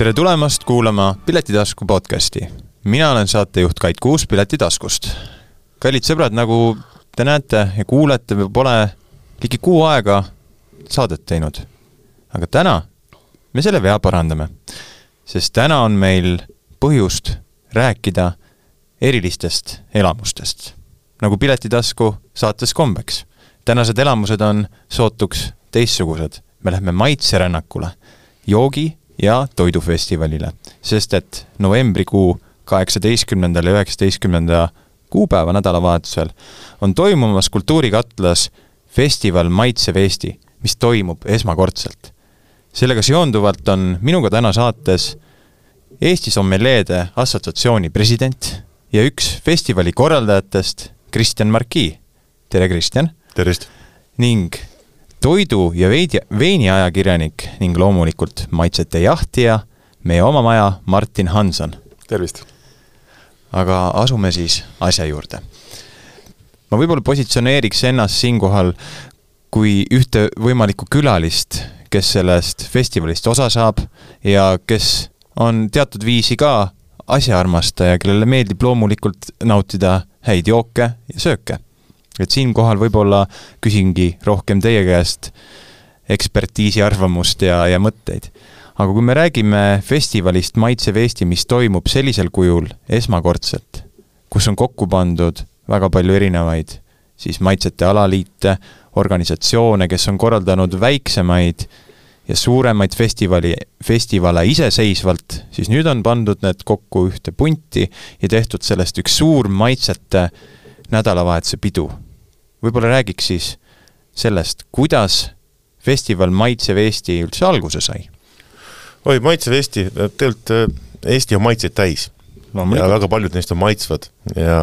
tere tulemast kuulama Piletitasku podcasti. mina olen saatejuht Kait Kuus Piletitaskust. kallid sõbrad, nagu te näete ja kuulete, pole ligi kuu aega saadet teinud. aga täna me selle vea parandame, sest täna on meil põhjust rääkida erilistest elamustest, nagu Piletitasku saates kombeks. tänased elamused on sootuks teistsugused, me läheme maitserännakule, joogi- ja toidufestivalile, sest et novembrikuu kaheksateistkümnendal ja üheksateistkümnenda kuupäeva nädalavahetusel on toimumas Kultuurikatlas festival Maitsev Eesti, mis toimub esmakordselt. sellega seonduvalt on minuga täna saates Eesti Sommeleede Assotsiatsiooni president ja üks festivali korraldajatest, Kristjan Marki. tere, Kristjan! tervist! ning toidu- ja veidi, veiniajakirjanik ning loomulikult maitsete jahtija, meie oma maja, Martin Hanson. tervist! aga asume siis asja juurde. ma võib-olla positsioneeriks ennast siinkohal kui ühte võimalikku külalist, kes sellest festivalist osa saab ja kes on teatud viisi ka asjaarmastaja, kellele meeldib loomulikult nautida häid jooke ja sööke. Et siinkohal võib-olla küsingi rohkem teie käest ekspertiisi arvamust ja, ja mõtteid. aga kui me räägime festivalist Maitsev Eesti, mis toimub sellisel kujul esmakordselt, kus on kokku pandud väga palju erinevaid siis maitsete alaliite, organisatsioone, kes on korraldanud väiksemaid ja suuremaid festivali, festivale iseseisvalt, siis nüüd on pandud need kokku ühte punti ja tehtud sellest üks suur maitsete nädalavahetuse pidu. Võib-olla räägiks siis sellest, kuidas festival Maitsev Eesti üldse alguse sai? oi, Maitsev Eesti, tegelikult äh, Eesti on maitseid täis. No, ja väga paljud neist on maitsvad. Ja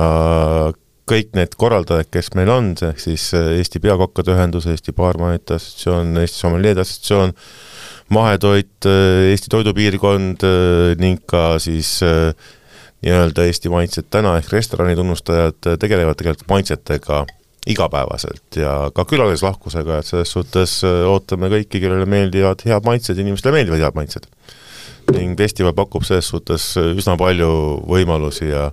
kõik need korraldajad, kes meil on, ehk siis äh, Eesti Peakokkade Ühendus, Eesti Baarmanite Assotsiatsioon, Eesti Sommeljeede Assotsiatsioon, mahetoit, äh, Eesti Toidupiirkond ning ka siis nii-öelda Eesti Maitsed täna ehk restorani tunnustajad tegelevad tegelikult maitsetega igapäevaselt ja ka külalislahkusega, et selles suhtes ootame kõiki, kellele meeldivad head maitsed, inimestele meeldivad head maitsed. ning festival pakub selles suhtes üsna palju võimalusi ja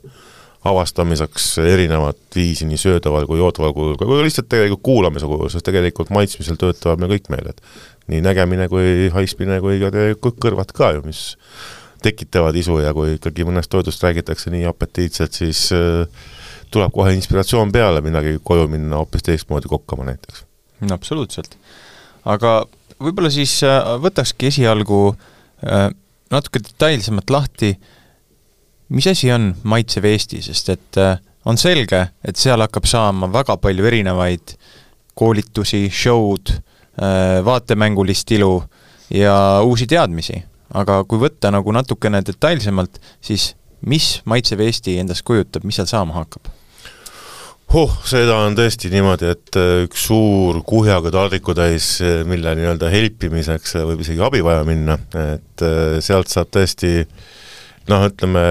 avastamiseks erinevat viisi nii söödaval kui joodaval kujul, kui lihtsalt tegelikult kuulamise kujul, sest tegelikult maitsmisel töötavad me kõik meeled. nii nägemine kui haismine kui ka tegelikult kõrvad ka ju, mis tekitavad isu ja kui ikkagi mõnest toidust räägitakse nii apetiitselt, siis äh, tuleb kohe inspiratsioon peale midagi koju minna hoopis teistmoodi kokkama näiteks. absoluutselt. aga võib-olla siis äh, võtakski esialgu äh, natuke detailsemalt lahti, mis asi on Maitsev Eesti, sest et äh, on selge, et seal hakkab saama väga palju erinevaid koolitusi, show'd, vaatemängulist ilu ja uusi teadmisi. aga kui võtta nagu natukene detailsemalt, siis mis Maitsev Eesti endast kujutab, mis seal saama hakkab? Oh, seda on tõesti niimoodi, et äh, üks suur kuhjaga taldrikutäis, äh, mille nii-öelda helpimiseks äh, võib isegi abi vaja minna, et sealt saab tõesti noh, ütleme,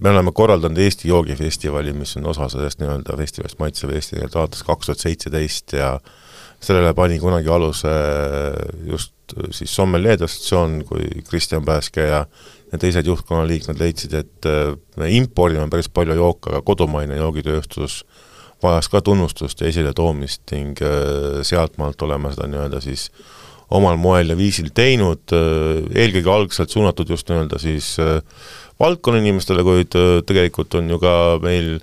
me oleme korraldanud Eesti joogifestivali, mis on osa sellest nii-öelda festivalist Maitsev Eesti nii-öelda alates kaks tuhat seitseteist ja sellele pani kunagi aluse just siis Sommeljeede assotsiatsioon kui Kristjan Pääske ja ja teised juhtkonna liikmed leidsid, et me impordime päris palju jooke, aga kodumaine joogitööstus vajas ka tunnustust ja esiletoomist ning äh, sealtmaalt oleme seda nii-öelda siis omal moel ja viisil teinud, äh, eelkõige algselt suunatud just nii-öelda siis äh, valdkonna inimestele, kuid tegelikult on ju ka meil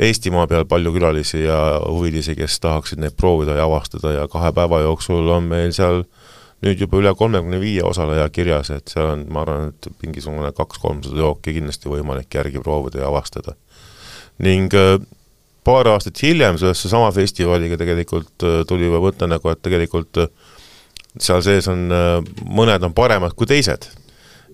Eestimaa peal palju külalisi ja huvilisi, kes tahaksid neid proovida ja avastada ja kahe päeva jooksul on meil seal nüüd juba üle kolmekümne viie osaleja kirjas, et seal on, ma arvan, et mingisugune kaks-kolmsada jooki kindlasti võimalik järgi proovida ja avastada. ning paar aastat hiljem sellesse sama festivaliga tegelikult äh, tuli juba mõte nagu, et tegelikult äh, seal sees on, äh, mõned on paremad kui teised.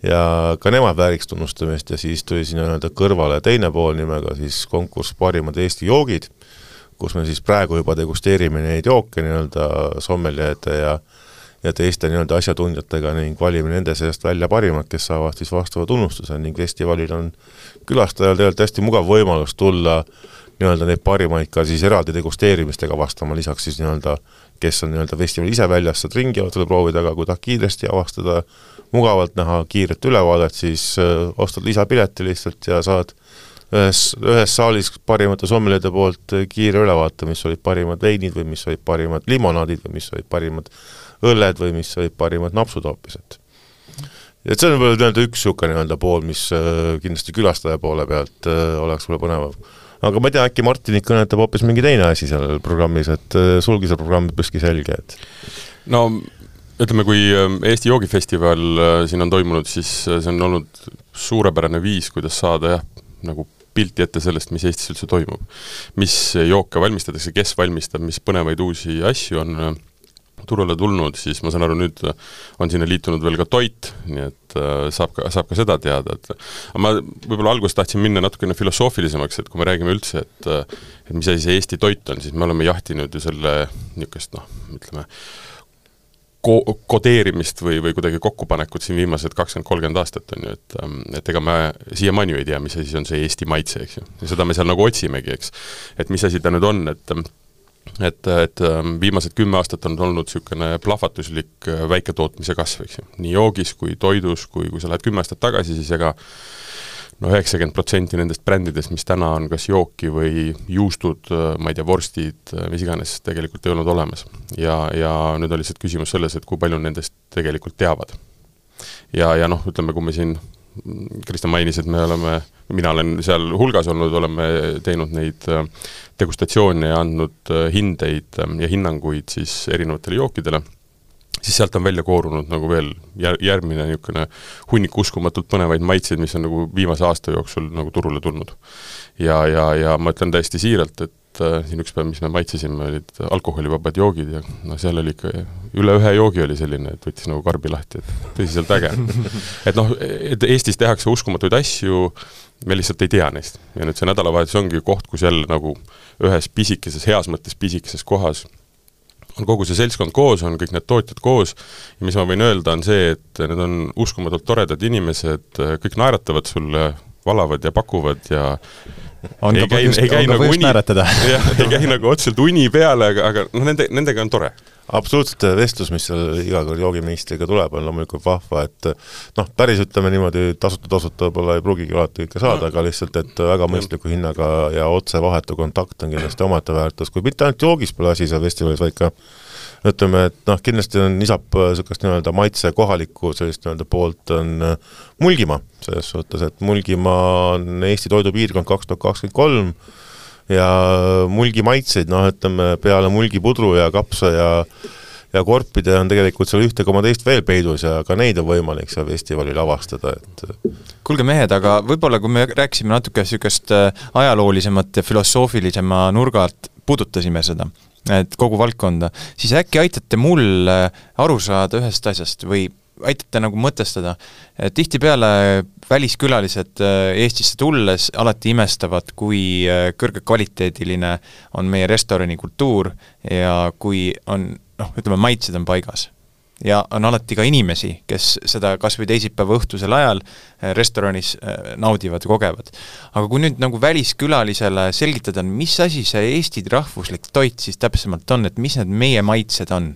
Ja ka nemad vääriks tunnustamist ja siis tuli sinna nii-öelda kõrvale teine pool nimega siis konkurss Parimad Eesti joogid, kus me siis praegu juba degusteerime neid jooke nii-öelda sommeljede ja ja teiste nii-öelda asjatundjatega ning valime nende seast välja parimad, kes saavad siis vastava tunnustuse ning festivalil on külastajal tegelikult hästi mugav võimalus tulla nii-öelda neid parimaid ka siis eraldi degusteerimistega vastama, lisaks siis nii-öelda kes on nii-öelda festivalil ise väljas, saad ringi jaotada proovida, aga kui tahad kiiresti avastada, mugavalt näha kiiret ülevaadet, siis äh, ostad lisapileti lihtsalt ja saad ühes, ühes saalis parimate sommelide poolt kiire ülevaate, mis olid parimad veinid või mis olid parimad limonaadid või mis olid parimad õlled või mis olid parimad napsud hoopis, et et see on võib-olla nii-öelda üks niisugune nii-öelda pool, mis äh, kindlasti külastaja poole pealt äh, oleks võib-olla põnevam aga ma ei tea, äkki Martinit kõnetab hoopis mingi teine asi seal programmis, et äh, sulgi see programm üpriski selge, et no ütleme, kui äh, Eesti joogifestival äh, siin on toimunud, siis see on olnud suurepärane viis, kuidas saada jah, nagu pilti ette sellest, mis Eestis üldse toimub. mis jooke valmistatakse, kes valmistab, mis põnevaid uusi asju on turule tulnud, siis ma saan aru, nüüd on sinna liitunud veel ka toit, nii et äh, saab ka, saab ka seda teada, et aga ma võib-olla alguses tahtsin minna natukene filosoofilisemaks, et kui me räägime üldse, et et mis asi see Eesti toit on, siis me oleme jahtinud ju selle niisugust noh, ütleme, ko-, kodeerimist või, või kuidagi kokkupanekut siin viimased kakskümmend, kolmkümmend aastat, on ju, et et ega me siiamaani ju ei tea, mis asi on see Eesti maitse, eks ju. ja seda me seal nagu otsimegi, eks. et mis asi ta nüüd on, et et, et ähm, viimased kümme aastat on olnud niisugune plahvatuslik äh, väiketootmise kasv, eks ju, nii joogis kui toidus, kui, kui sa lähed kümme aastat tagasi, siis ega noh, üheksakümmend protsenti nendest brändidest, mis täna on kas jooki või juustud, äh, ma ei tea, vorstid, äh, mis iganes, tegelikult ei olnud olemas. ja, ja nüüd on lihtsalt küsimus selles, et kui palju nendest tegelikult teavad. ja, ja noh, ütleme, kui me siin Kristjan mainis, et me oleme, mina olen seal hulgas olnud, oleme teinud neid äh, degustatsioone ja andnud äh, hindeid äh, ja hinnanguid siis erinevatele jookidele, siis sealt on välja koorunud nagu veel jär-, järgmine niisugune hunnik uskumatult põnevaid maitseid, mis on nagu viimase aasta jooksul nagu turule tulnud. ja, ja, ja ma ütlen täiesti siiralt, et äh, siin üks päev, mis me maitsesime, olid alkoholivabad joogid ja no seal oli ikka üle ühe joogi oli selline, et võttis nagu karbi lahti, et tõsiselt äge. et noh, et Eestis tehakse uskumatuid asju, me lihtsalt ei tea neist. ja nüüd see nädalavahetus ongi koht, kus jälle nagu ühes pisikeses, heas mõttes pisikeses kohas on kogu see seltskond koos, on kõik need tootjad koos ja mis ma võin öelda, on see, et need on uskumatult toredad inimesed, kõik naeratavad sulle, valavad ja pakuvad ja on ei põhjust, on ka põhjust naeratada. jah, ei käi nagu otseselt uni peale, aga, aga noh, nende, nendega on tore. Absoluutselt, vestlus, mis seal iga kord joogiministriga tuleb, on loomulikult vahva, et noh, päris ütleme niimoodi tasuta, tasuta võib-olla ei pruugigi alati kõike saada, aga lihtsalt, et väga mõistliku hinnaga ja otsevahetu kontakt on kindlasti omaette väärtus, kuid mitte ainult joogis pole asi seal festivalis, vaid ka ütleme, et noh, kindlasti on, lisab niisugust nii-öelda maitse kohalikku sellist nii-öelda poolt, on äh, Mulgimaa, selles suhtes, et Mulgimaa on Eesti toidupiirkond kaks tuhat kakskümmend kolm ja mulgi maitseid, noh ütleme, peale mulgipudru ja kapsa ja ja korpide on tegelikult seal ühte koma teist veel peidus ja ka neid on võimalik seal festivalil avastada, et kuulge mehed, aga võib-olla kui me rääkisime natuke niisugust äh, ajaloolisemat ja filosoofilisema nurga alt, puudutasime seda et kogu valdkonda, siis äkki aitate mul äh, aru saada ühest asjast või aitate nagu mõtestada, tihtipeale väliskülalised äh, Eestisse tulles alati imestavad, kui äh, kõrgekvaliteediline on meie restorani kultuur ja kui on noh, ütleme, maitsed on paigas ja on alati ka inimesi, kes seda kas või teisipäeva õhtusel ajal äh, restoranis äh, naudivad ja kogevad. aga kui nüüd nagu väliskülalisele selgitada, mis asi see Eesti rahvuslik toit siis täpsemalt on, et mis need meie maitsed on?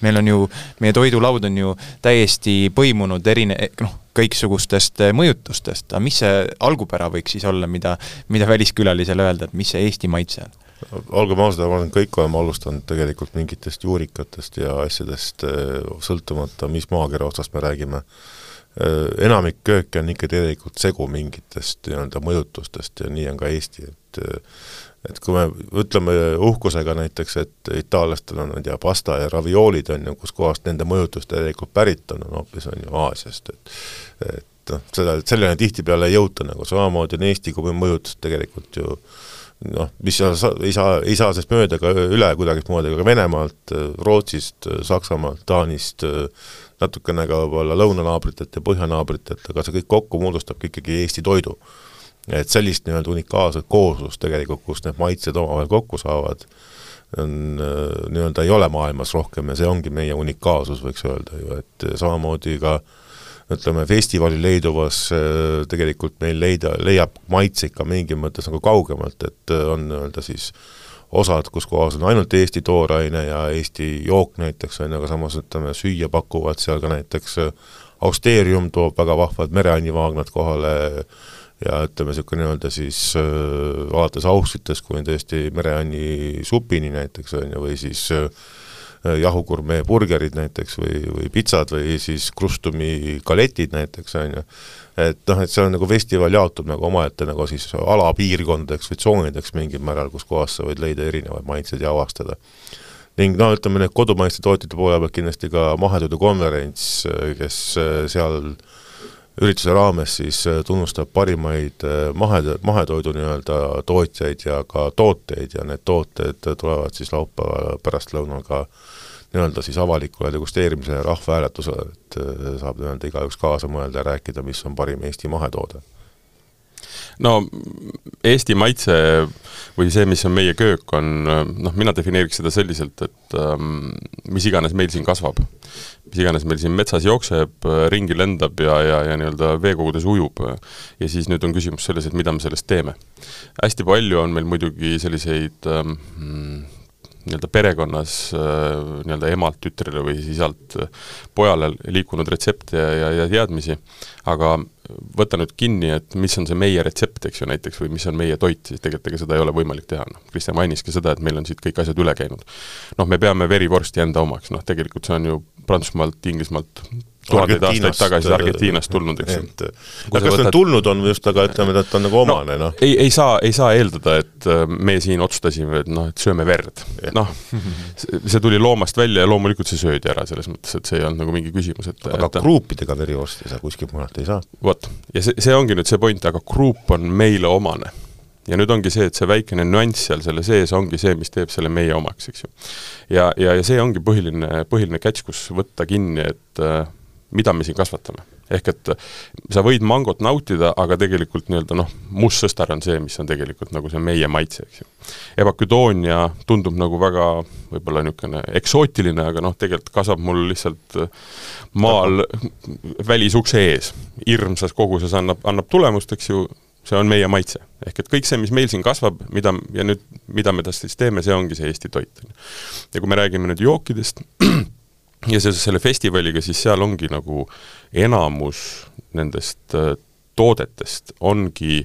meil on ju, meie toidulaud on ju täiesti põimunud erine-, noh, kõiksugustest mõjutustest, aga mis see algupära võiks siis olla, mida, mida väliskülalisele öelda, et mis see Eesti maitse on? Olgem ausad, ma arvan, kõik oleme alustanud tegelikult mingitest juurikatest ja asjadest, eh, sõltumata, mis maakera otsast me räägime. Eh, enamik kööke on ikka tegelikult segu mingitest nii-öelda mõjutustest ja nii on ka Eesti, et eh, et kui me ütleme uhkusega näiteks, et itaallastel on, ma ei tea, pasta ja ravioolid on ju, kuskohast nende mõjutus tegelikult pärit on, on hoopis on ju Aasiast, et et noh, seda, selleni tihtipeale ei jõuta nagu, samamoodi on Eesti kui mõjutus tegelikult ju äh, noh, mis sa, sa ei saa, ei saa sellest mööda ega üle kuidagimoodi, aga Venemaalt, Rootsist, Saksamaalt, Taanist, natukene ka võib-olla lõunanaabritelt ja põhjanaabritelt, aga see kõik kokku moodustabki ikkagi Eesti toidu. et sellist nii-öelda unikaalset kooslust tegelikult, kus need maitsed omavahel kokku saavad, on nii-öelda ei ole maailmas rohkem ja see ongi meie unikaalsus, võiks öelda ju, et samamoodi ka ütleme, festivalil leiduvas äh, tegelikult meil leida, leiab maitse ikka mingis mõttes nagu kaugemalt, et äh, on nii-öelda siis osad, kus kohas on ainult Eesti tooraine ja Eesti jook näiteks, on ju, aga samas ütleme, süüa pakuvad seal ka näiteks Austeerium toob väga vahvad mereannivaagnad kohale ja ütleme, niisugune nii-öelda siis äh, alates austritest kuni tõesti mereanni supini näiteks, on ju, või siis äh, Äh, jahugurmee burgerid näiteks või, või pitsad või siis krustumi galetid näiteks, on ju, et noh, et see on nagu festival jaotub nagu omaette nagu siis alapiirkondadeks või tsoonideks mingil määral, kus kohas sa võid leida erinevaid maitseid ja avastada. ning no ütleme, need kodumaiste tootjate poole pealt kindlasti ka mahetoidu konverents, kes äh, seal äh, ürituse raames siis äh, tunnustab parimaid äh, mahe, mahetoidu nii-öelda tootjaid ja ka tooteid ja need tooted tulevad siis laupäeva pärastlõunal ka nii-öelda siis avalikule degusteerimisele ja rahvahääletusele, et äh, saab nii-öelda igaüks kaasa mõelda ja rääkida, mis on parim Eesti mahetoode no Eesti maitse või see, mis on meie köök, on noh, mina defineeriks seda selliselt, et ähm, mis iganes meil siin kasvab, mis iganes meil siin metsas jookseb, ringi lendab ja, ja, ja nii-öelda veekogudes ujub, ja siis nüüd on küsimus selles, et mida me sellest teeme. hästi palju on meil muidugi selliseid ähm, nii-öelda perekonnas äh, nii-öelda emalt tütrele või siis isalt äh, pojale liikunud retsepte ja, ja, ja teadmisi, aga võta nüüd kinni, et mis on see meie retsept, eks ju, näiteks, või mis on meie toit, siis tegelikult ega seda ei ole võimalik teha, noh. Kristjan mainiski seda, et meil on siit kõik asjad üle käinud. noh, me peame verivorsti enda omaks, noh tegelikult see on ju Prantsusmaalt, Inglismaalt tuhandeid aastaid tagasi Argentiinast tulnud, eks ju. aga kas ta tulnud on just, aga ütleme, et ta on nagu omane, noh no,. ei, ei saa, ei saa eeldada, et äh, me siin otsustasime, et noh, et sööme verd. noh, see tuli loomast välja ja loomulikult see söödi ära, selles mõttes, et see ei olnud nagu mingi küsimus, et aga et, kruupidega verivorsti sa kuskilt mujalt ei saa? vot, ja see, see ongi nüüd see point, aga kruup on meile omane ja nüüd ongi see, et see väikene nüanss seal selle sees ongi see, mis teeb selle meie omaks, eks ju. ja, ja, ja see ongi põhiline, põhiline catch, kus võtta kinni, et äh, mida me siin kasvatame. ehk et sa võid mangot nautida, aga tegelikult nii-öelda noh, mustsõstar on see, mis on tegelikult nagu see meie maitse, eks ju. Evaküdoonia tundub nagu väga võib-olla niisugune eksootiline, aga noh, tegelikult kasvab mul lihtsalt maal välisukse ees. hirmsas koguses annab, annab tulemust, eks ju, see on meie maitse. ehk et kõik see, mis meil siin kasvab, mida, ja nüüd, mida me tast siis teeme, see ongi see Eesti toit. ja kui me räägime nüüd jookidest, ja seoses selle festivaliga, siis seal ongi nagu enamus nendest äh, toodetest ongi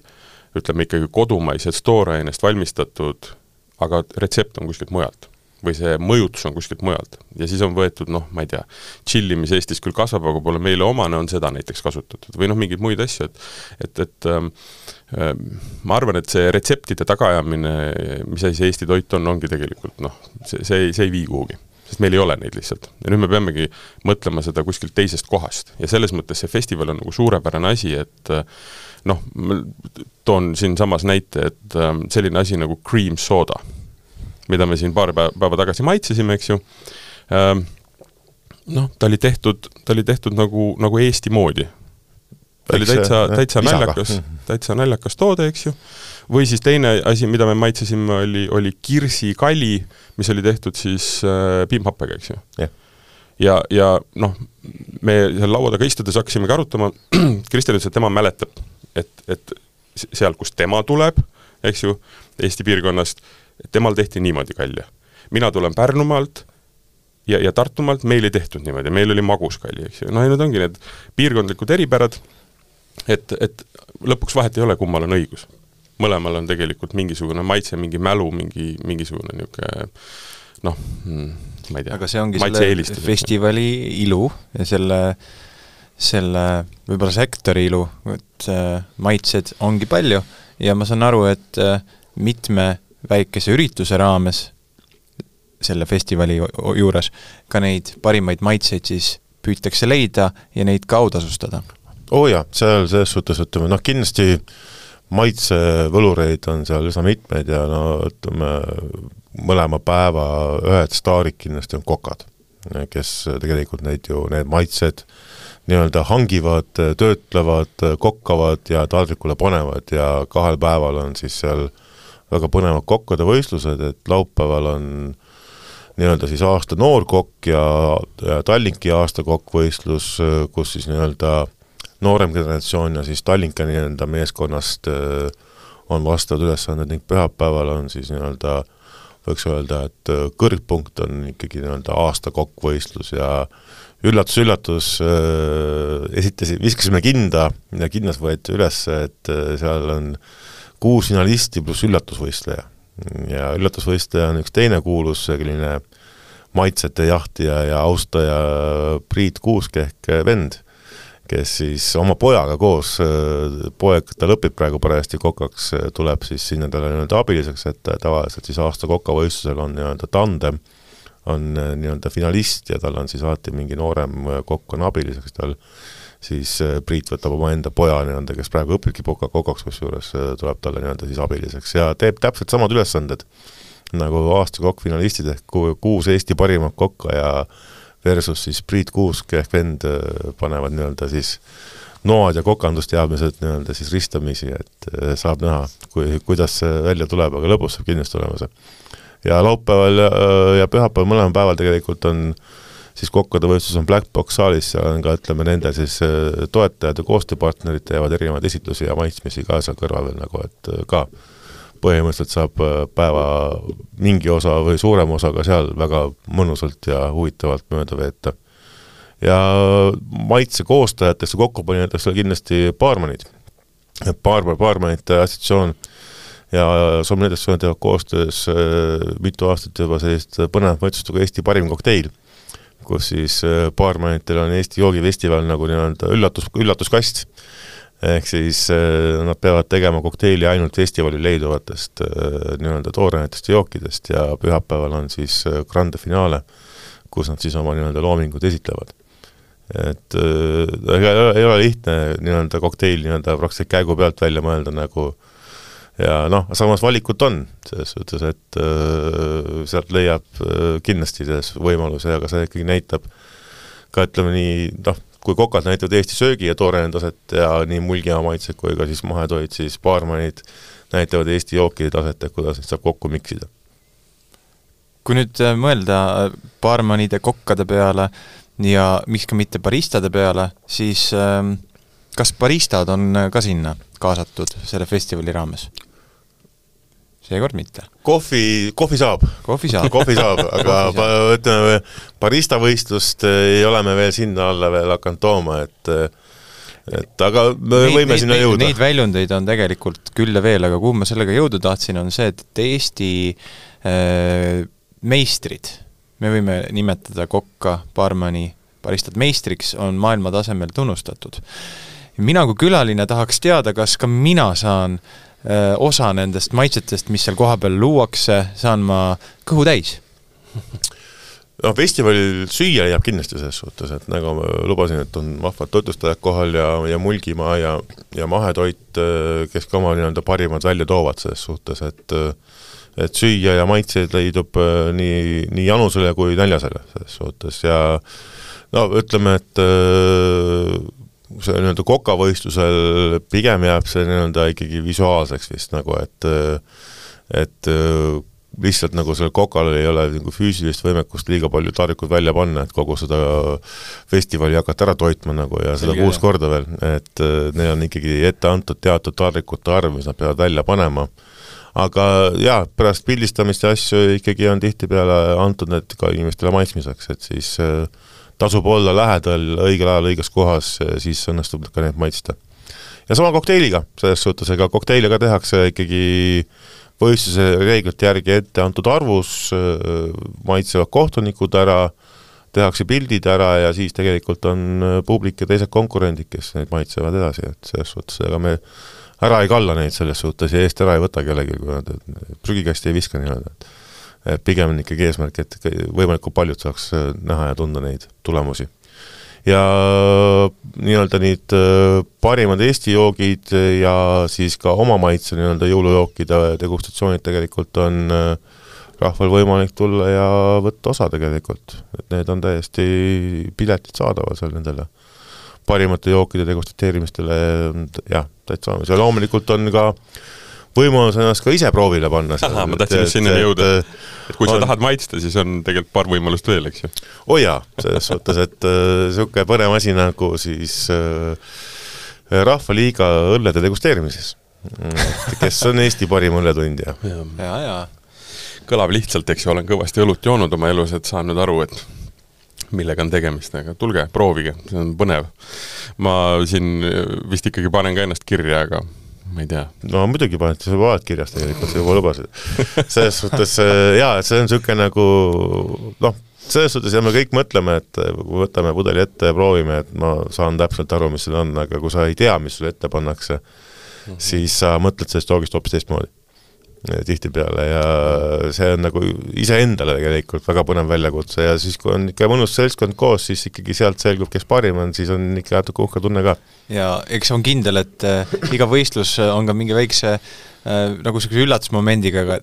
ütleme ikkagi kodumaisest toorainest valmistatud, aga retsept on kuskilt mujalt. või see mõjutus on kuskilt mujalt. ja siis on võetud noh, ma ei tea, tšilli, mis Eestis küll kasvab, aga pole meile omane, on seda näiteks kasutatud. või noh, mingeid muid asju, et et, et ähm, äh, ma arvan, et see retseptide tagaajamine, mis asi see Eesti toit on, ongi tegelikult noh, see, see ei, see ei vii kuhugi sest meil ei ole neid lihtsalt. ja nüüd me peamegi mõtlema seda kuskilt teisest kohast ja selles mõttes see festival on nagu suurepärane asi, et äh, noh, toon siinsamas näite, et äh, selline asi nagu cream soda, mida me siin paar päeva tagasi maitsesime, eks ju, ähm, noh, ta oli tehtud, ta oli tehtud nagu, nagu Eesti moodi. Ta oli täitsa, täitsa naljakas, täitsa naljakas toode, eks ju. Või siis teine asi, mida me maitsesime, oli, oli kirsikali, mis oli tehtud siis äh, piimhappega, eks ju. Yeah.. ja, ja noh, me seal laua taga istudes hakkasimegi arutama, Kristjan ütles, et tema mäletab, et, et sealt, kust tema tuleb, eks ju, Eesti piirkonnast, temal tehti niimoodi kalja. mina tulen Pärnumaalt ja, ja Tartumaalt meil ei tehtud niimoodi, meil oli maguskalli, eks ju, noh ja need ongi need piirkondlikud eripärad, et, et lõpuks vahet ei ole, kummal on õigus mõlemal on tegelikult mingisugune maitse, mingi mälu, mingi, mingisugune niisugune noh, hmm, ma ei tea. aga see ongi selle festivali ilu ja selle, selle võib-olla sektori ilu, et äh, maitsed ongi palju ja ma saan aru, et äh, mitme väikese ürituse raames selle festivali juures ka neid parimaid maitseid siis püütakse leida ja neid ka autasustada. Oo oh jaa, seal selles suhtes ütleme noh, kindlasti maitsevõlureid on seal üsna mitmeid ja no ütleme, mõlema päeva ühed staarid kindlasti on kokad, kes tegelikult neid ju, need maitsed nii-öelda hangivad, töötlevad, kokkavad ja taldrikule panevad ja kahel päeval on siis seal väga põnevad kokkade võistlused, et laupäeval on nii-öelda siis aasta noorkokk ja, ja Tallinki aasta kokkvõistlus, kus siis nii-öelda noorem generatsioon ja siis Tallinka nii-öelda meeskonnast äh, on vastavad ülesanded ning pühapäeval on siis nii-öelda võiks öelda, et äh, kõrgpunkt on ikkagi nii-öelda aasta kokkvõistlus ja üllatus-üllatus äh,, esitasin, viskasime kinda ja kinnas võeti üles, et seal on kuus finalisti pluss üllatusvõistleja. ja üllatusvõistleja on üks teine kuulus selline maitsete jahtija ja austaja Priit Kuusk ehk vend kes siis oma pojaga koos, poeg, tal õpib praegu parajasti kokaks, tuleb siis sinna talle nii-öelda abiliseks, et tavaliselt siis aasta kokavõistlusel on nii-öelda tandem, on nii-öelda finalist ja tal on siis alati mingi noorem kokk on abiliseks, tal siis Priit võtab omaenda poja nii-öelda, kes praegu õpibki koka, kokaks, kusjuures tuleb talle nii-öelda siis abiliseks ja teeb täpselt samad ülesanded nagu aasta kokk finalistid ehk kuus Eesti parimat kokka ja versus siis Priit Kuusk ehk vend äh, panevad nii-öelda siis noad ja kokandusteadmised nii-öelda siis ristamisi, et äh, saab näha, kui, kuidas see välja tuleb, aga lõbus saab kindlasti olema see. ja laupäeval ja, äh, ja pühapäeval mõlemal päeval tegelikult on siis kokkade võistlus on Black Box saalis, seal on ka ütleme, nende siis toetajad ja koostööpartnerid teevad erinevaid esitlusi ja maitsmisi ka seal kõrval veel nagu, et ka põhimõtteliselt saab äh, päeva mingi osa või suurem osa ka seal väga mõnusalt ja huvitavalt mööda veeta. ja maitse koostajateks ja kokkupanijateks oli kindlasti baarmanid. Baarbar, baarmanite assotsiatsioon ja sommelidest teevad koostöös äh, mitu aastat juba sellist põnevat maitsust nagu Eesti parim kokteil, kus siis äh, baarmanitel on Eesti joogifestival nagu nii-öelda üllatus, üllatuskast ehk siis äh, nad peavad tegema kokteili ainult festivalil leiduvatest äh, nii-öelda toorainetes ja jookidest ja pühapäeval on siis äh, grande finaale, kus nad siis oma nii-öelda loomingud esitlevad. et ega ole, ei ole lihtne nii-öelda kokteil nii-öelda praktiliselt käigu pealt välja mõelda nagu ja noh, samas valikut on, selles suhtes, et äh, sealt leiab äh, kindlasti selles võimaluse, aga see ikkagi näitab ka ütleme nii, noh, kui kokad näitavad Eesti söögi ja tooraine taset ja nii mulgimaa maitsed kui ka siis mahetoit, siis baarmanid näitavad Eesti jookide taset, et kuidas neid saab kokku miksida. kui nüüd äh, mõelda äh, baarmanide, kokkade peale ja miks ka mitte baristade peale, siis ähm, kas baristad on äh, ka sinna kaasatud selle festivali raames? Seekord mitte. kohvi, kohvi saab. kohvi saab kohvi saab, aga ütleme, barista võistlust ei ole me veel sinna alla veel hakanud tooma, et et aga me neid, võime neid, sinna jõuda. Neid väljundeid on tegelikult küll ja veel, aga kuhu ma sellega jõuda tahtsin, on see, et Eesti äh, meistrid, me võime nimetada kokka, baarmani, baristat meistriks, on maailma tasemel tunnustatud. mina kui külaline tahaks teada, kas ka mina saan äh, osa nendest maitsetest, mis seal kohapeal luuakse, saan ma kõhu täis. No festivalil süüa jääb kindlasti selles suhtes, et nagu ma lubasin, et on vahvad toitlustajad kohal ja, ja Mulgimaa ja, ja Mahetoit, kes ka oma nii-öelda parimad välja toovad selles suhtes, et et süüa ja maitseid leidub nii, nii janusele kui näljasele selles suhtes ja no ütleme, et see nii-öelda kokavõistlusel pigem jääb see nii-öelda ikkagi visuaalseks vist nagu, et et lihtsalt nagu sellel kokal ei ole nagu füüsilist võimekust liiga palju taldrikuid välja panna, et kogu seda festivali hakata ära toitma nagu ja seda kuus korda veel, et neil on ikkagi ette antud teatud taldrikute arv, mis nad peavad välja panema. aga jaa, pärast pildistamist ja asju ikkagi on tihtipeale antud need ka inimestele maitsmiseks, et siis äh, tasub olla lähedal õigel ajal õiges kohas, siis õnnestub ka neid maitsta. ja sama kokteiliga, selles suhtes, ega kokteile ka tehakse ikkagi võistluse reeglite järgi ette antud arvus, maitsevad kohtunikud ära, tehakse pildid ära ja siis tegelikult on publik ja teised konkurendid, kes neid maitsevad edasi, et selles suhtes ega me ära ei kalla neid selles suhtes ja eest ära ei võta kellelgi, kui nad prügikasti ei viska nii-öelda, et pigem on ikkagi eesmärk, et võimalikult paljud saaks äh, näha ja tunda neid tulemusi. ja nii-öelda neid äh, parimad Eesti joogid ja siis ka oma maitse nii-öelda jõulujookide degustatsioonid tegelikult on äh, rahval võimalik tulla ja võtta osa tegelikult, et need on täiesti, piletid saadaval seal nendele parimate jookide degustateerimistele, jah, täitsa olemas ja loomulikult on ka äh, võimalus ennast ka ise proovile panna. ma tahtsin just sinnani jõuda, et kui on... sa tahad maitsta, siis on tegelikult paar võimalust veel, eks ju. oo oh jaa, selles suhtes, et niisugune äh, põnev asi nagu siis äh, Rahvaliiga õllede degusteerimises. kes on Eesti parim õlletundja? ja, ja kõlab lihtsalt, eks ju, olen kõvasti õlut joonud oma elus, et saan nüüd aru, et millega on tegemist, aga tulge, proovige, see on põnev. ma siin vist ikkagi panen ka ennast kirja, aga ma ei tea. no muidugi paned, sa juba oled kirjas tegelikult, sa juba lubasid. selles suhtes jaa, et see on niisugune nagu noh, selles suhtes ja me kõik mõtleme, et kui võtame pudeli ette ja proovime, et ma saan täpselt aru, mis seal on, aga kui sa ei tea, mis sulle ette pannakse mm, -hmm. siis sa mõtled sellest joogist hoopis teistmoodi tihtipeale ja see on nagu iseendale tegelikult väga põnev väljakutse ja siis, kui on ikka mõnus seltskond koos, siis ikkagi sealt selgub, kes parim on, siis on ikka natuke uhke tunne ka. ja eks on kindel, et äh, iga võistlus on ka mingi väikse äh, nagu niisuguse üllatusmomendiga, aga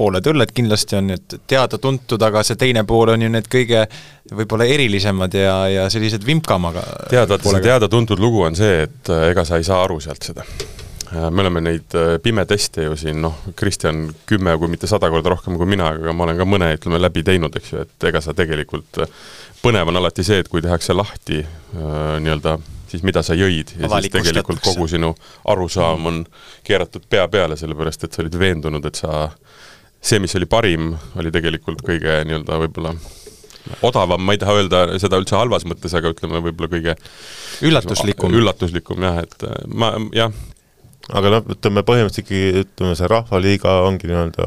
pooled õlled kindlasti on nüüd teada-tuntud, aga see teine pool on ju need kõige võib-olla erilisemad ja, ja sellised vimkamaga tead, vaata see teada-tuntud lugu on see, et äh, ega sa ei saa aru sealt seda. Äh, me oleme neid äh, pimeteste ju siin noh, Kristjan kümme, kui mitte sada korda rohkem kui mina, aga ma olen ka mõne, ütleme, läbi teinud, eks ju, et ega sa tegelikult, põnev on alati see, et kui tehakse lahti nii-öelda siis mida sa jõid ja siis tegelikult kogu sinu arusaam on keeratud pea peale, sellepärast et sa olid veendunud, et sa see, mis oli parim, oli tegelikult kõige nii-öelda võib-olla odavam, ma ei taha öelda seda üldse halvas mõttes, aga ütleme võib-olla kõige üllatuslikum, üllatuslikum jah, et äh, ma jah. Aga noh, ütleme põhimõtteliselt ikkagi ütleme, see Rahvaliiga ongi nii-öelda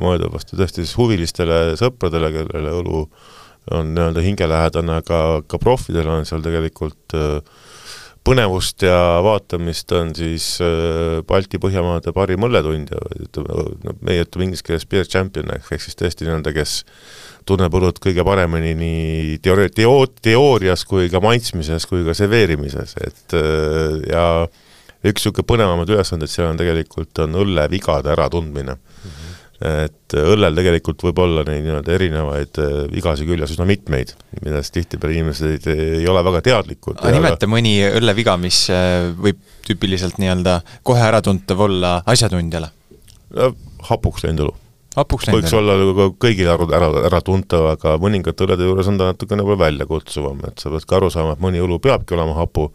mõeldud vastu tõesti siis huvilistele sõpradele, kellele õlu on nii-öelda hingelähedane, aga ka profidel on seal tegelikult äh, põnevust ja vaatamist on siis äh, Balti-Põhjamaade parim õlletundja, ütleme, no meie ütleme inglise keeles beer champion ehk, siis tõesti nii-öelda, kes tunneb õlut kõige paremini nii teoori-, teo-, teoorias kui ka maitsmises kui ka serveerimises, et äh, ja üks niisugune põnevamaid ülesandeid seal on tegelikult, on õllevigade äratundmine mm. -hmm et õllel tegelikult võib olla neid nii-öelda erinevaid äh, vigasid küljes üsna mitmeid, millest tihtipeale inimesed ei, ei ole väga teadlikud. aga nimeta mõni õlleviga, mis äh, võib tüüpiliselt nii-öelda kohe äratuntav olla asjatundjale hapuks läinud õlu. hapuks läinud võiks olla nagu kõigile ära, ära, äratuntav, aga mõningate õllede juures on ta natukene võib-olla väljakutsuvam, et sa pead ka aru saama, et mõni õlu peabki olema hapu,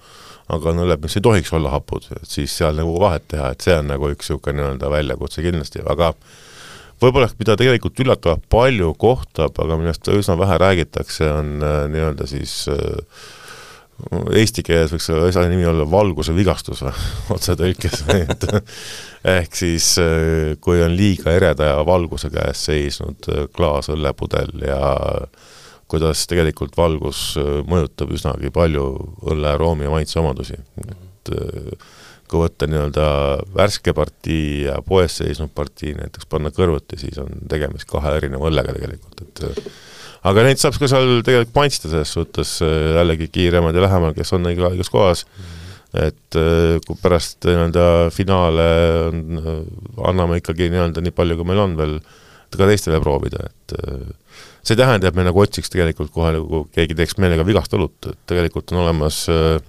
aga on õlled, mis ei tohiks olla hapud, et siis seal nagu vahet teha, et see on nagu üks niisugune nii-öelda väljakutse kindlasti, aga võib-olla mida tegelikult üllatavalt palju kohtab, aga millest üsna vähe räägitakse, on äh, nii-öelda siis äh, eesti keeles võiks selle asja nimi olla valguse vigastus või, otsetõlkes et ehk siis äh, kui on liiga ereda ja valguse käes seisnud klaas õllepudel ja kuidas tegelikult valgus mõjutab üsnagi palju õlle aroomi ja maitseomadusi, et kui võtta nii-öelda värske partii ja poes seisnud partii näiteks panna kõrvuti, siis on tegemist kahe erineva õllega tegelikult, et aga neid saab ka seal tegelikult maitsta selles suhtes jällegi kiiremad ja lähemal, kes on õigel õiges kohas mm, -hmm. et kui pärast nii-öelda finaale on, anname ikkagi nii-öelda nii palju, kui meil on veel, ka teistele proovida, et see ei tähenda, et me nagu otsiks tegelikult kohe nagu keegi teeks meelega vigast õlut, et tegelikult on olemas äh,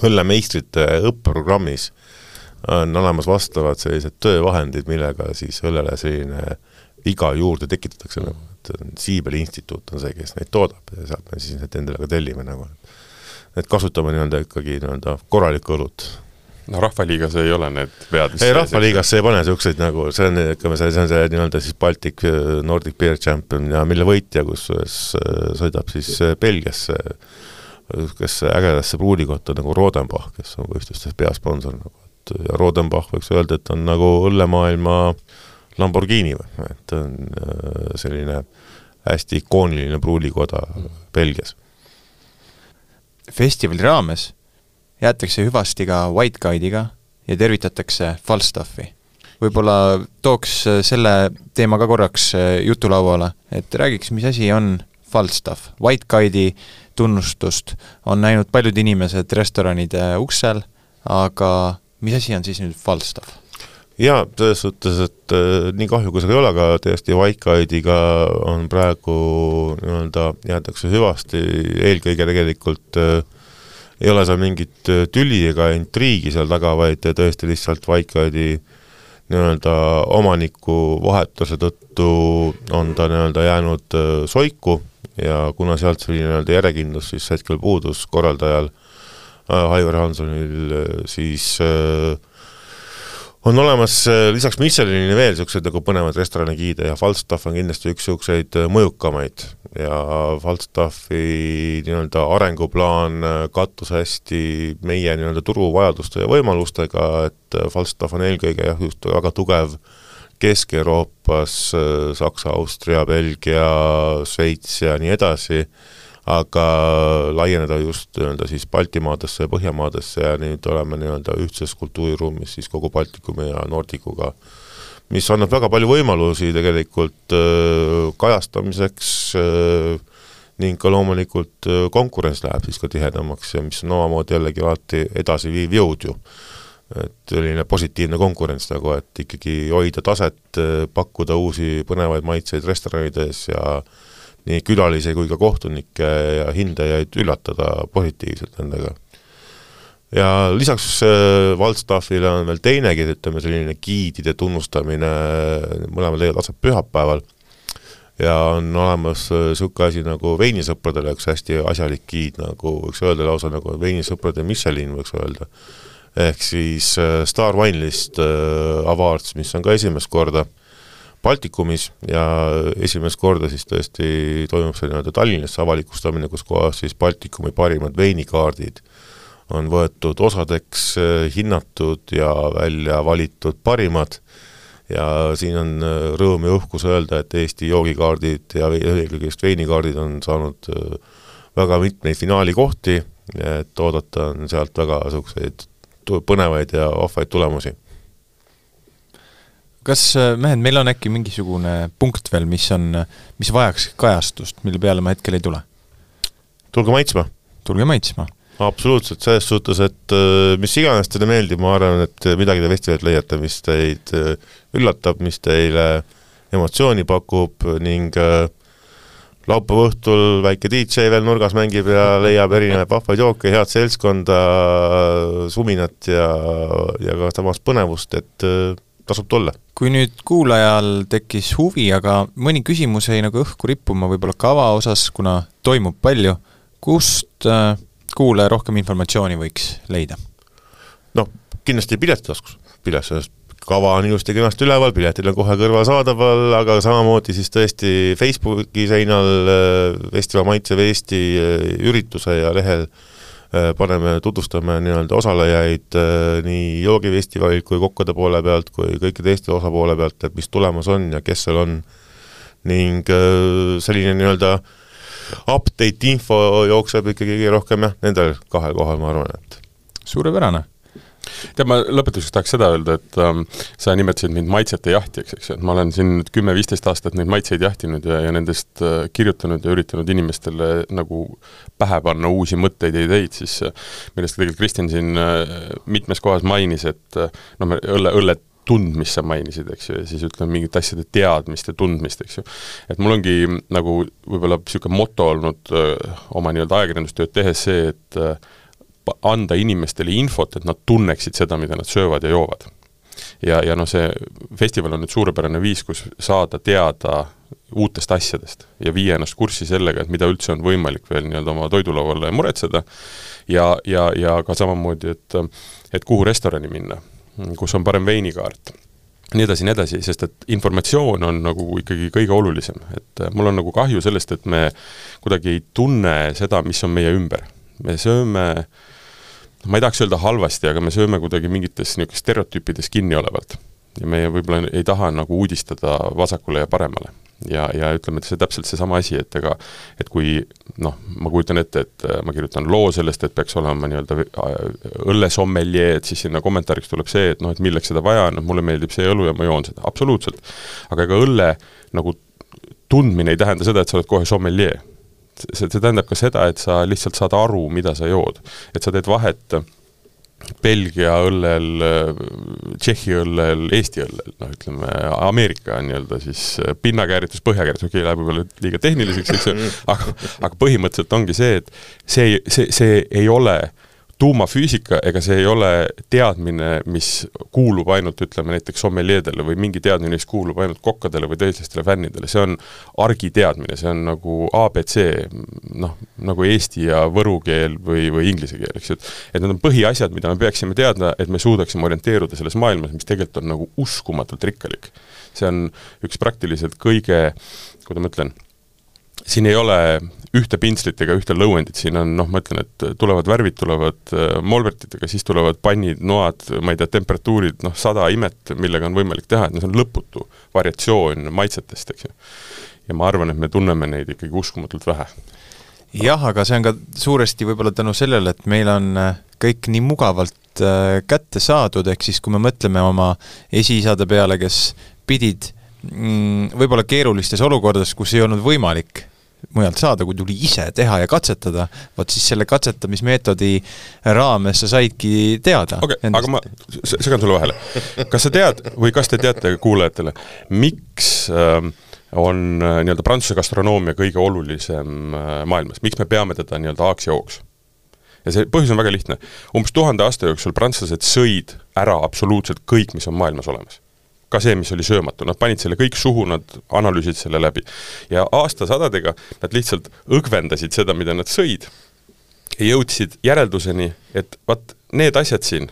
õllemeistrite õppeprogrammis on olemas vastavad sellised töövahendid, millega siis õllele selline viga juurde tekitatakse nagu, et Siibeli instituut on see, kes neid toodab ja sealt me siis need endale ka tellime nagu. et kasutame nii-öelda ikkagi nii-öelda korralikku õlut. No Rahvaliigas ei ole need vead, ei, Rahvaliigasse ei pane niisuguseid nagu, see on, ütleme, see, see on see nii-öelda siis Baltic Nordic Beer Champion ja mille võitja kusjuures äh, sõidab siis äh, Belgiasse äh, niisugusesse ägedasse pruulikotta nagu Rodenbach, kes on võistlustes peasponsor nagu, et ja Rodenbach võiks öelda, et on nagu õllemaailma Lamborghini või, et on äh, selline hästi ikooniline pruulikoda Belgias. festivali raames jäetakse hüvasti ka White Guide'iga ja tervitatakse Falstaffi. võib-olla tooks selle teema ka korraks jutulauale, et räägiks, mis asi on Falstaff, White Guide'i tunnustust on näinud paljud inimesed restoranide uksel, aga mis asi on siis nüüd Falstaff? jaa, selles suhtes, et äh, nii kahju, kui seda ei ole, aga tõesti Guide'iga on praegu nii-öelda, jäetakse hüvasti, eelkõige tegelikult äh, ei ole seal mingit äh, tüli ega intriigi seal taga, vaid tõesti lihtsalt Guide'i nii-öelda omaniku vahetuse tõttu on ta nii-öelda jäänud äh, soiku ja kuna sealt selline nii-öelda järjekindlus siis hetkel puudus korraldajal, Aivar Hansonil, siis äh, on olemas lisaks Michelinile veel niisuguseid nagu põnevaid restoranigiide ja Falstaff on kindlasti üks niisuguseid mõjukamaid. Ja Falstaffi nii-öelda arenguplaan kattus hästi meie nii-öelda turuvajaduste ja võimalustega, et Falstaff on eelkõige jah, just väga tugev Kesk-Euroopas, Saksa, Austria, Belgia, Šveits ja nii edasi, aga laieneda just nii-öelda siis Baltimaadesse ja Põhjamaadesse ja nüüd oleme nii-öelda ühtses kultuuriruumis siis kogu Baltikumi ja Nordicuga, mis annab väga palju võimalusi tegelikult äh, kajastamiseks äh, ning ka loomulikult äh, konkurents läheb siis ka tihedamaks ja mis on omamoodi jällegi alati edasiviiv jõud ju. et selline positiivne konkurents nagu, et ikkagi hoida taset, pakkuda uusi põnevaid maitseid restoranides ja äh, nii külalisi kui ka kohtunikke ja hindajaid üllatada positiivselt nendega. ja lisaks äh, Waldstaffile on veel teinegi, ütleme selline giidide tunnustamine, mõlemad leiavad aset pühapäeval, ja on olemas niisugune äh, asi nagu veinisõpradele üks hästi asjalik giid, nagu võiks öelda lausa nagu veinisõprade Michelin, võiks öelda. ehk siis äh, Star Wine List Awards, mis on ka esimest korda Baltikumis ja esimest korda siis tõesti toimub see nii-öelda Tallinnas avalikustamine, kus kohas siis Baltikumi parimad veinikaardid on võetud osadeks, hinnatud ja välja valitud parimad. Ja siin on rõõm ja uhkus öelda, et Eesti joogikaardid ja eelkõige just veinikaardid on saanud väga mitmeid finaalikohti, et oodata on sealt väga niisuguseid põnevaid ja vahvaid tulemusi kas, äh, mehed, meil on äkki mingisugune punkt veel, mis on, mis vajaks kajastust, mille peale ma hetkel ei tule? tulge maitsma. tulge maitsma. absoluutselt, selles suhtes, et äh, mis iganes teile meeldib, ma arvan, et midagi te festivalilt leiate, mis teid äh, üllatab, mis teile emotsiooni pakub ning laupäeva õhtul väike DJ veel nurgas mängib ja leiab erinevaid vahvaid jooke, head seltskonda, suminat ja, ja ka samas põnevust, et tasub tulla. kui nüüd kuulajal tekkis huvi, aga mõni küsimus jäi nagu õhku rippuma võib-olla kava osas, kuna toimub palju, kust äh, kuulaja rohkem informatsiooni võiks leida? noh, kindlasti piletitaskus, pilet, kava on ilusti kenasti üleval, piletid on kohe kõrval saadaval, aga samamoodi siis tõesti Facebooki seinal äh, Festival Maitsev Eesti äh, ürituse ja lehel äh, Äh, paneme, tutvustame nii-öelda osalejaid äh, nii joogifestivalilt kui kokkade poole pealt kui kõikide Eesti osapoole pealt, et mis tulemas on ja kes seal on. ning äh, selline nii-öelda update info jookseb ikkagi kõige rohkem jah, nendel kahel kohal, ma arvan, et suurepärane tead, ma lõpetuseks tahaks seda öelda, et ähm, sa nimetasid mind maitsete jahtijaks, eks ju, et ma olen siin nüüd kümme-viisteist aastat neid maitseid jahtinud ja, ja nendest äh, kirjutanud ja üritanud inimestele nagu pähe panna uusi mõtteid ja ideid, siis äh, millest tegelikult Kristjan siin äh, mitmes kohas mainis, et äh, noh, õlle, õlle tundmist sa mainisid, eks ju, ja siis ütleme, mingite asjade teadmist ja tundmist, eks ju. et mul ongi nagu võib-olla niisugune moto olnud öö, äh, oma nii-öelda ajakirjandustööd tehes see, et öö, äh, anda inimestele infot, et nad tunneksid seda, mida nad söövad ja joovad. ja, ja noh, see festival on nüüd suurepärane viis, kus saada teada uutest asjadest ja viia ennast kurssi sellega, et mida üldse on võimalik veel nii-öelda oma toidulauale muretseda ja, ja, ja ka samamoodi, et et kuhu restorani minna, kus on parem veinikaart nii edasi, nii edasi, sest et informatsioon on nagu ikkagi kõige olulisem, et mul on nagu kahju sellest, et me kuidagi ei tunne seda, mis on meie ümber. Me sööme äh, ma ei tahaks öelda halvasti, aga me sööme kuidagi mingites niisugustes stereotüüpides kinni olevalt. ja me võib-olla ei taha nagu uudistada vasakule ja paremale. ja, ja ütleme, et see täpselt seesama asi, et ega et kui noh, ma kujutan ette, et äh, ma kirjutan loo sellest, et peaks olema nii-öelda äh, õllesommeljee, et siis sinna kommentaariks tuleb see, et noh, et milleks seda vaja on, mulle meeldib see õlu ja ma joon seda, absoluutselt. aga ega õlle nagu tundmine ei tähenda seda, et sa oled kohe sommeljee see, see tähendab ka seda, et sa lihtsalt saad aru, mida sa jood. et sa teed vahet Belgia õllel, Tšehhi õllel, Eesti õllel, noh ütleme, Ameerika nii-öelda siis pinnakääritus, põhjakääritus, okei okay,, läheb võib-olla liiga tehniliseks, eks ju, aga, aga põhimõtteliselt ongi see, et see, see, see ei ole tuumafüüsika, ega see ei ole teadmine, mis kuulub ainult ütleme näiteks sommeljeedele või mingi teadmine, mis kuulub ainult kokkadele või tõelistele fännidele, see on argiteadmine, see on nagu abc, noh, nagu eesti ja võru keel või, või inglise keel, eks ju, et et need on põhiasjad, mida me peaksime teadma, et me suudaksime orienteeruda selles maailmas, mis tegelikult on nagu uskumatult rikkalik. see on üks praktiliselt kõige, kuidas ma ütlen, siin ei ole ühte pintslit ega ühte lõuendit, siin on noh, ma ütlen, et tulevad värvid, tulevad äh, molvertidega, siis tulevad pannid, noad, ma ei tea, temperatuurid, noh, sada imet, millega on võimalik teha, et no see on lõputu variatsioon maitsetest, eks ju. ja ma arvan, et me tunneme neid ikkagi uskumatult vähe. jah, aga see on ka suuresti võib-olla tänu sellele, et meil on äh, kõik nii mugavalt äh, kätte saadud, ehk siis kui me mõtleme oma esiisade peale, kes pidid mm, võib-olla keerulistes olukordades, kus ei olnud võimalik mujalt saada, kui tuli ise teha ja katsetada, vot siis selle katsetamismeetodi raames sa saidki teada. okei okay,, aga ma segan sulle vahele. kas sa tead või kas te teate kuulajatele, miks äh, on äh, nii-öelda Prantsuse gastronoomia kõige olulisem äh, maailmas, miks me peame teda nii-öelda A-ks ja O-ks? ja see põhjus on väga lihtne. umbes tuhande aasta jooksul prantslased sõid ära absoluutselt kõik, mis on maailmas olemas ka see, mis oli söömatu, nad panid selle kõik suhu, nad analüüsisid selle läbi. ja aastasadadega nad lihtsalt õgvendasid seda, mida nad sõid ja jõudsid järelduseni, et vaat need asjad siin,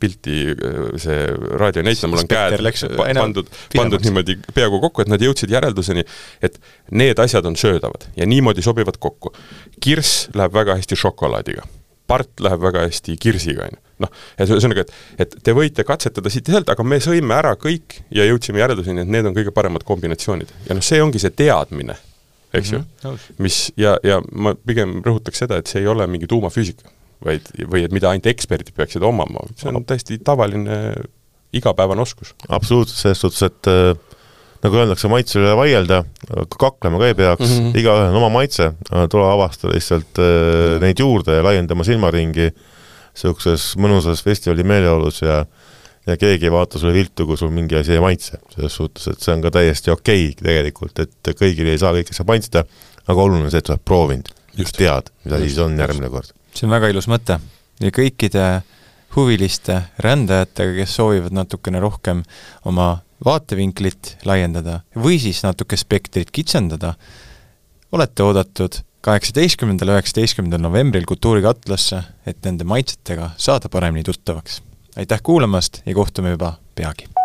pilti see raadio ei näita, mul on käed pandud, pandud niimoodi peaaegu kokku, et nad jõudsid järelduseni, et need asjad on söödavad ja niimoodi sobivad kokku. kirss läheb väga hästi šokolaadiga part läheb väga hästi kirsiga, on ju. Noh, ühesõnaga, et, et te võite katsetada siit ja sealt, aga me sõime ära kõik ja jõudsime järelduseni, et need on kõige paremad kombinatsioonid. ja noh, see ongi see teadmine, eks mm -hmm. ju, mhm, mis ja, ja ma pigem rõhutaks seda, et see ei ole mingi tuumafüüsika, vaid, või et mida ainult eksperdid peaksid omama, see on täiesti tavaline igapäevane oskus. absoluutselt, selles suhtes, et äh nagu öeldakse, maitse üle vaielda, kaklema ka ei peaks mm, -hmm. igaühel on oma maitse, tule avasta lihtsalt äh, -hmm. neid juurde ja laienda oma silmaringi niisuguses mõnusas festivali meeleolus ja ja keegi ei vaata sulle viltu, kui sul mingi asi ei maitse, selles suhtes, et see on ka täiesti okei okay, tegelikult, et kõigil ei saa kõike saab maitsta, aga oluline on see, et sa oled proovinud, tead, mida siis on järgmine kord. see on väga ilus mõte. Ja kõikide huviliste rändajatega, kes soovivad natukene rohkem oma vaatevinklit laiendada või siis natuke spektrit kitsendada, olete oodatud kaheksateistkümnendal, üheksateistkümnendal novembril Kultuurikatlasse, et nende maitsetega saada paremini tuttavaks. aitäh kuulamast ja kohtume juba peagi!